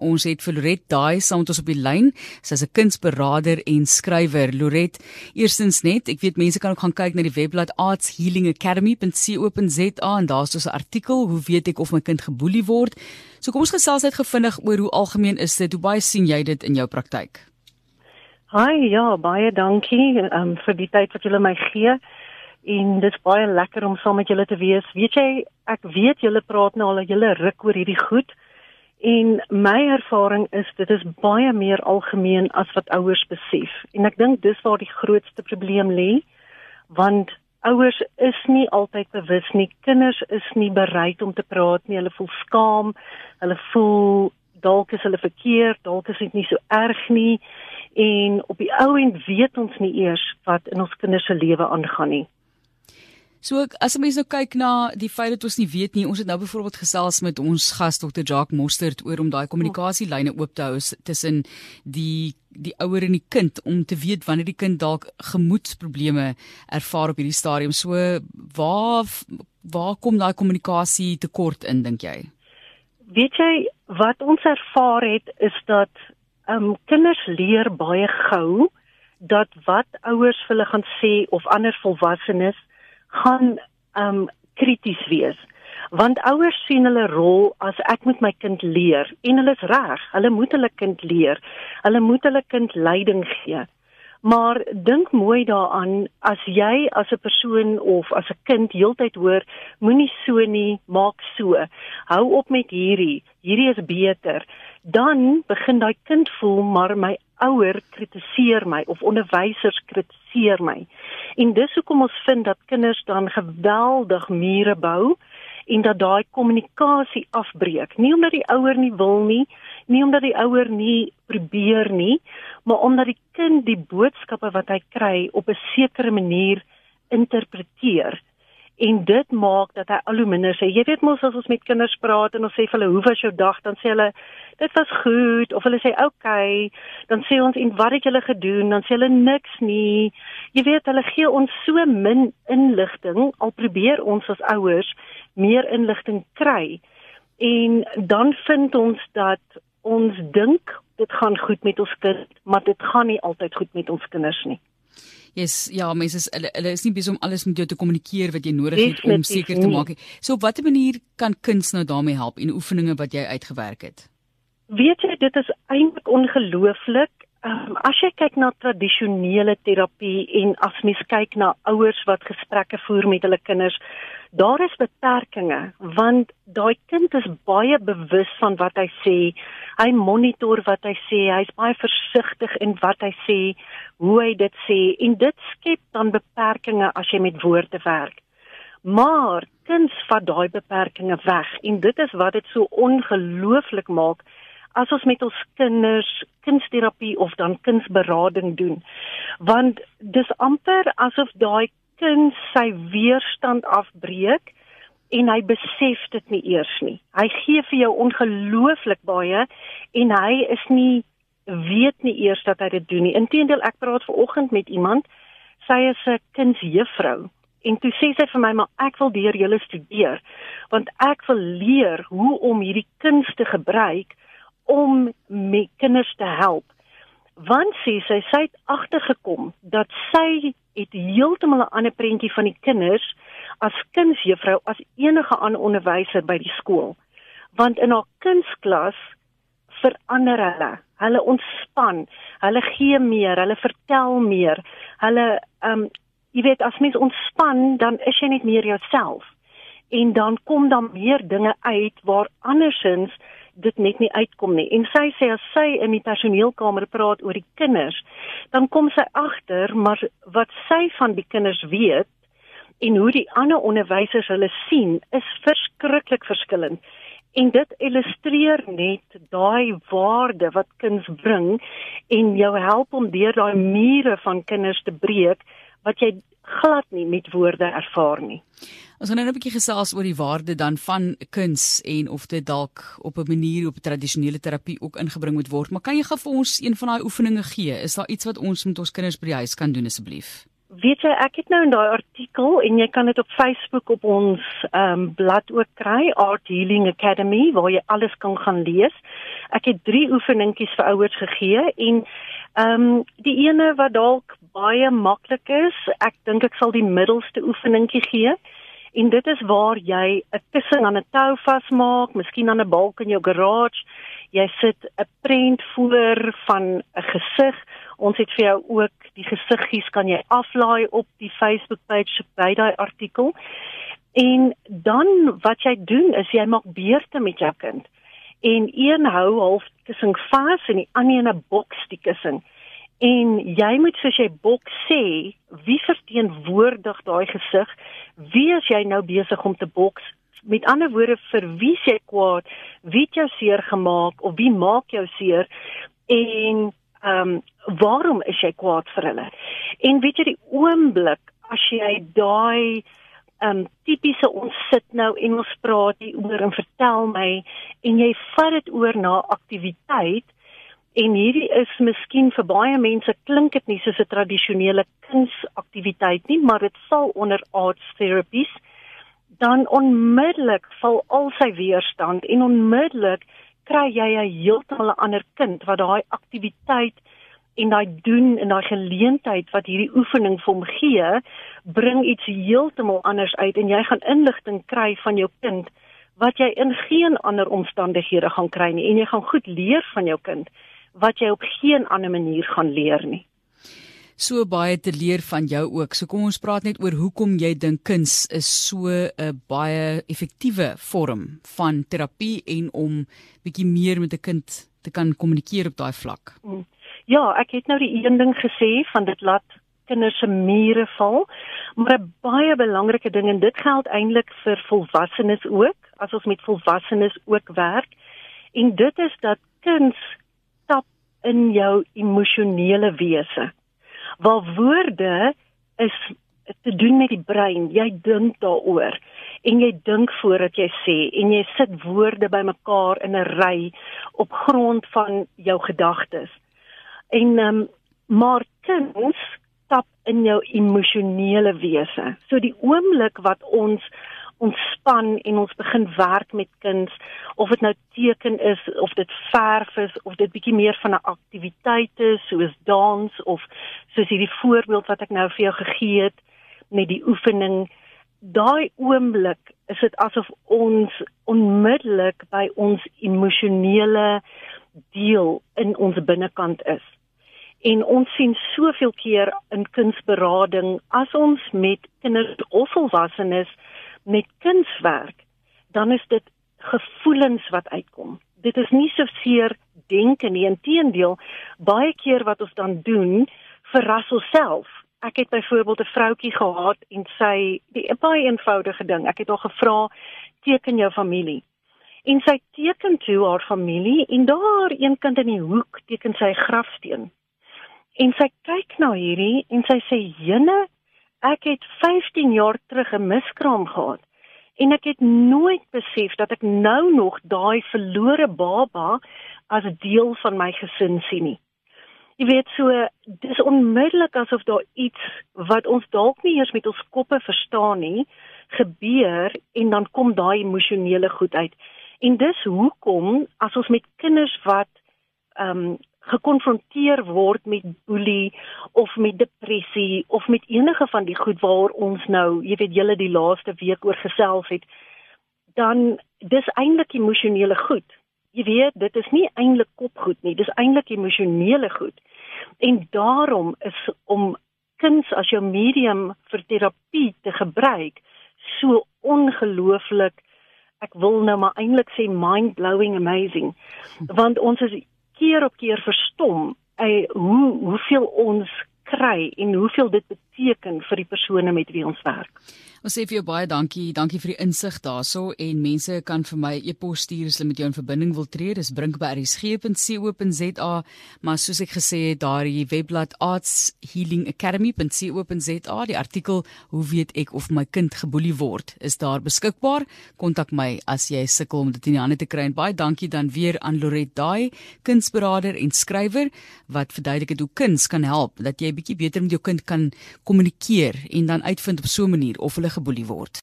Ons het vir Loret daai saam met ons op die lyn. Sy's 'n kunsberader en skrywer. Loret, eerstens net, ek weet mense kan ook gaan kyk na die webblad artshealingacademy.co.za en daar's dus 'n artikel hoe weet ek of my kind geboelie word. So kom ons gesels net gevindig oor hoe algemeen is dit? Hoe baie sien jy dit in jou praktyk? Hi, ja, baie dankie um, vir die tyd wat julle my gee. En dit is baie lekker om saam met julle te wees. Weet jy, ek weet julle praat nou al 'n hele ruk oor hierdie goed. En my ervaring is dit is baie meer algemeen as wat ouers besef. En ek dink dis waar die grootste probleem lê, want ouers is nie altyd bewus nie. Kinders is nie bereid om te praat nie. Hulle voel skaam. Hulle voel dalk is hulle verkeerd, dalk is dit nie so erg nie. En op die ou end weet ons nie eers wat in ons kinders se lewe aangaan nie. So as jy mens nou kyk na die feit dat ons nie weet nie, ons het nou byvoorbeeld gesels met ons gas Dr. Jacques Mostert oor om daai kommunikasielyne oop te hou tussen die die ouer en die kind om te weet wanneer die kind dalk gemoedsprobleme ervaar op hierdie stadium. So waar waar kom daai kommunikasie tekort in dink jy? Weet jy wat ons ervaar het is dat ehm um, kinders leer baie gou dat wat ouers vir hulle gaan sê of ander volwassenes gaan um krities wees want ouers sien hulle rol as ek moet my kind leer en hulle is reg hulle moet hulle kind leer hulle moet hulle kind leiding gee maar dink mooi daaraan as jy as 'n persoon of as 'n kind heeltyd hoor moenie so nie maak so hou op met hierdie hierdie is beter dan begin daai kind voel maar my ouer kritiseer my of onderwysers kritiseer my. En dis hoekom ons vind dat kinders dan geweldig mure bou en dat daai kommunikasie afbreek. Nie omdat die ouer nie wil nie, nie omdat die ouer nie probeer nie, maar omdat die kind die boodskappe wat hy kry op 'n sekere manier interpreteer en dit maak dat hy al hoe minder sê jy weet mos as ons met kinders praat en ons sê vir hulle hoe was jou dag? Dan sê hulle dit was goed. Of hulle sê okay. Dan sê ons en wat het julle gedoen? Dan sê hulle niks nie. Jy weet hulle gee ons so min inligting al probeer ons as ouers meer inligting kry. En dan vind ons dat ons dink dit gaan goed met ons kind maar dit gaan nie altyd goed met ons kinders nie Yes, ja, mense is hulle, hulle is nie besig om alles met jou te kommunikeer wat jy nodig het om seker te maak. So op watter manier kan kuns nou daarmee help en oefeninge wat jy uitgewerk het? Weet jy, dit is eintlik ongelooflik. Um, as jy kyk na tradisionele terapie en as mens kyk na ouers wat gesprekke voer met hulle kinders, daar is beperkings want daai kind is baie bewus van wat hy sê. Hy monitor wat hy sê. Hy's baie versigtig in wat hy sê, hoe hy dit sê en dit skep dan beperkings as jy met woorde werk. Maar kuns vat daai beperkings weg en dit is wat dit so ongelooflik maak as ons met ons kinders kunsterapie of dan kunsberading doen. Want dis amper asof daai kind sy weerstand afbreek en hy besef dit nie eers nie. Hy gee vir jou ongelooflik baie en hy is nie weet nie eers dat hy dit doen nie. Inteendeel ek praat ver oggend met iemand, sy is 'n kindsjuffrou en toe sê sy vir my maar ek wil deur julle studeer want ek wil leer hoe om hierdie kunste gebruik om met kinders te help. Want sy sê sy het agtergekom dat sy het heeltemal 'n ander prentjie van die kinders as kindsjuffrou as enige ander onderwyser by die skool. Want in haar kunsklas verander hulle. Hulle ontspan, hulle gee meer, hulle vertel meer. Hulle ehm um, jy weet as mens ontspan, dan is jy net meer jouself. En dan kom dan meer dinge uit waar andersins dit net nie uitkom nie. En sy sê as sy in die personeelkamer praat oor die kinders, dan kom sy agter maar wat sy van die kinders weet en hoe die ander onderwysers hulle sien is verskriklik verskillend. En dit illustreer net daai waarde wat kinders bring en jou help om deur daai mure van kinders te breek wat jy glad nie met woorde ervaar nie. Ons gaan nou 'n bietjie gesels oor die waarde dan van kuns en of dit dalk op 'n manier op tradisionele terapie ook ingebring moet word. Maar kan jy gou vir ons een van daai oefeninge gee? Is daar iets wat ons met ons kinders by die huis kan doen asseblief? Weet jy, ek het nou in daai artikel en jy kan dit op Facebook op ons ehm um, blad ook kry, Art Healing Academy, waar jy alles kan gaan lees. Ek het 3 oefeningetjies vir ouers gegee en ehm um, die ene wat dalk baie maklik is, ek dink ek sal die middelste oefeningkie gee. En dit is waar jy 'n kussing aan 'n tou vasmaak, miskien aan 'n balk in jou garage. Jy sit 'n prent voor van 'n gesig Ons het vir jou ook die gesiggies kan jy aflaai op die Facebook page by daai artikel. En dan wat jy doen is jy maak beurte met jou kind. En een hou half kussing vas en die ander in 'n boks die kussing. En jy moet soos jy boks sê, wie verteenwoordig daai gesig? Wie is jy nou besig om te boks? Met ander woorde, vir wie sê kwaad? Wie het jou seer gemaak of wie maak jou seer? En ehm um, waarom is jy kwaad vir hulle? En weet jy die oomblik as jy daai ehm um, tipiese ons sit nou en ons praat hier oor en vertel my en jy vat dit oor na aktiwiteit en hierdie is miskien vir baie mense klink dit nie soos 'n tradisionele kunsaktiwiteit nie, maar dit val onder arts therapies dan onmiddellik val al sy weerstand en onmiddellik kry jy 'n heeltemal 'n ander kind wat daai aktiwiteit en daai doen en daai geleentheid wat hierdie oefening vir hom gee, bring iets heeltemal anders uit en jy gaan inligting kry van jou kind wat jy in geen ander omstandighede gaan kry nie en jy gaan goed leer van jou kind wat jy op geen ander manier gaan leer nie so baie te leer van jou ook. So kom ons praat net oor hoekom jy dink kuns is so 'n baie effektiewe vorm van terapie en om bietjie meer met 'n kind te kan kommunikeer op daai vlak. Ja, ek het nou die een ding gesê van dit laat kinders se mure val, maar 'n baie belangrike ding en dit geld eintlik vir volwassenes ook, as ons met volwassenes ook werk. En dit is dat kuns tap in jou emosionele wese waar woorde is te doen met die brein. Jy dink daaroor en jy dink voordat jy sê en jy sit woorde bymekaar in 'n ry op grond van jou gedagtes. En ehm um, maar kuns tap in jou emosionele wese. So die oomblik wat ons ontspan en ons begin werk met kuns of dit nou teken is of dit verf is of dit bietjie meer van 'n aktiwiteit is soos dans of soos hierdie voorbeeld wat ek nou vir jou gegee het met die oefening daai oomblik is dit asof ons onmiddellik by ons emosionele deel in ons binnekant is. En ons sien soveel keer in kunsberading as ons met kinders of volwassenes met kunswerk, dan is dit gevoelens wat uitkom. Dit is nie so seer denke nie, inteendeel, baie keer wat ons dan doen, verras ons self. Ek het byvoorbeeld 'n vroutjie gehad en sy die baie eenvoudige ding, ek het haar gevra teken jou familie. En sy teken toe haar familie en daar een kind in die hoek teken sy grafsteen. En sy kyk na hierdie en sy sê: "Jene, ek het 15 jaar terug 'n miskraam gehad en ek het nooit besef dat ek nou nog daai verlore baba as deel van my gesin sien nie. Jy weet so dis onmiddellik asof daar iets wat ons dalk nie eers met ons koppe verstaan nie gebeur en dan kom daai emosionele goed uit. En dis hoekom as ons met kinders wat ehm um, gekonfronteer word met boelie of met depressie of met enige van die goed waar ons nou, jy weet julle die laaste week oor gesels het, dan dis eintlik emosionele goed. Jy weet, dit is nie eintlik kopgoed nie, dis eintlik emosionele goed. En daarom is om kuns as jou medium vir terapie te gebruik so ongelooflik ek wil nou maar eintlik sê mind blowing amazing want ons is keer op keer verstom uh, hoe hoeveel ons kry en hoeveel dit beteken vir die persone met wie ons werk. Ons sê vir jou baie dankie. Dankie vir die insig daarso en mense kan vir my e-pos stuur as hulle met jou in verbinding wil tree. Dis brinkberries.co.za, maar soos ek gesê het, daardie webblad artshealingacademy.co.za, die artikel Hoe weet ek of my kind geboelie word, is daar beskikbaar. Kontak my as jy sukkel om dit in die hande te kry. En baie dankie dan weer aan Loret Daai, kunsberader en skrywer wat verduidelik hoe kuns kan help dat jy bietjie beter met jou kind kan kommunikeer en dan uitvind op so 'n manier of hulle geboelie word.